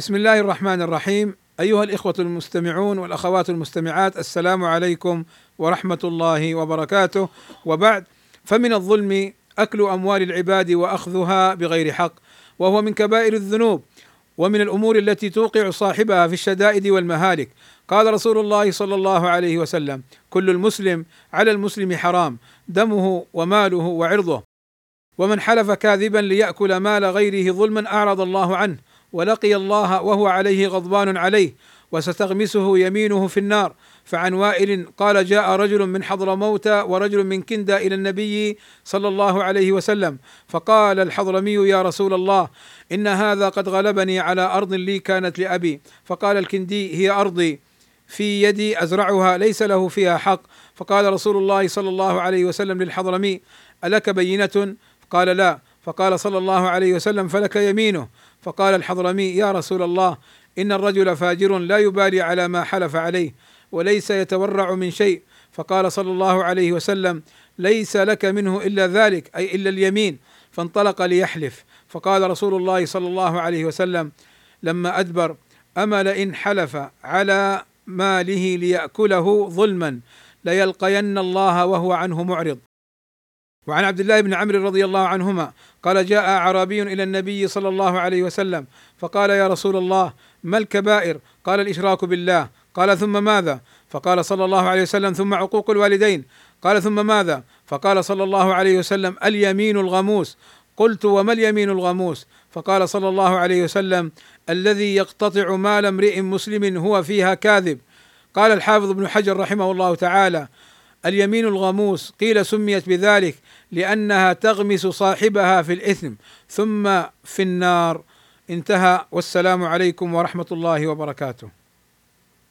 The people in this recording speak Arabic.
بسم الله الرحمن الرحيم. أيها الإخوة المستمعون والأخوات المستمعات السلام عليكم ورحمة الله وبركاته. وبعد فمن الظلم أكل أموال العباد وأخذها بغير حق وهو من كبائر الذنوب ومن الأمور التي توقع صاحبها في الشدائد والمهالك. قال رسول الله صلى الله عليه وسلم كل المسلم على المسلم حرام دمه وماله وعرضه ومن حلف كاذبا ليأكل مال غيره ظلما أعرض الله عنه ولقي الله وهو عليه غضبان عليه وستغمسه يمينه في النار. فعن وائل قال جاء رجل من حضرموت ورجل من كندا إلى النبي صلى الله عليه وسلم فقال الحضرمي يا رسول الله إن هذا قد غلبني على أرض لي كانت لأبي. فقال الكندي هي أرضي في يدي أزرعها ليس له فيها حق. فقال رسول الله صلى الله عليه وسلم للحضرمي ألك بينة؟ قال لا. فقال صلى الله عليه وسلم فلك يمينه. فقال الحضرمي يا رسول الله إن الرجل فاجر لا يبالي على ما حلف عليه وليس يتورع من شيء. فقال صلى الله عليه وسلم ليس لك منه إلا ذلك أي إلا اليمين. فانطلق ليحلف. فقال رسول الله صلى الله عليه وسلم لما أدبر اما لئن حلف على ماله ليأكله ظلما ليلقين الله وهو عنه معرض. وعن عبد الله بن عمرو رضي الله عنهما قال جاء أعرابي إلى النبي صلى الله عليه وسلم فقال يا رسول الله ما الكبائر؟ قال الإشراك بالله قال ثم ماذا؟ فقال صلى الله عليه وسلم ثم عقوق الوالدين قال ثم ماذا؟ فقال صلى الله عليه وسلم اليمين الغموس قلت وما اليمين الغموس؟ فقال صلى الله عليه وسلم الذي يقتطع مال امرئ مسلم هو فيها كاذب قال الحافظ ابن حجر رحمه الله تعالى اليمين الغموس قيل سميت بذلك لأنها تغمس صاحبها في الإثم ثم في النار. انتهى والسلام عليكم ورحمة الله وبركاته.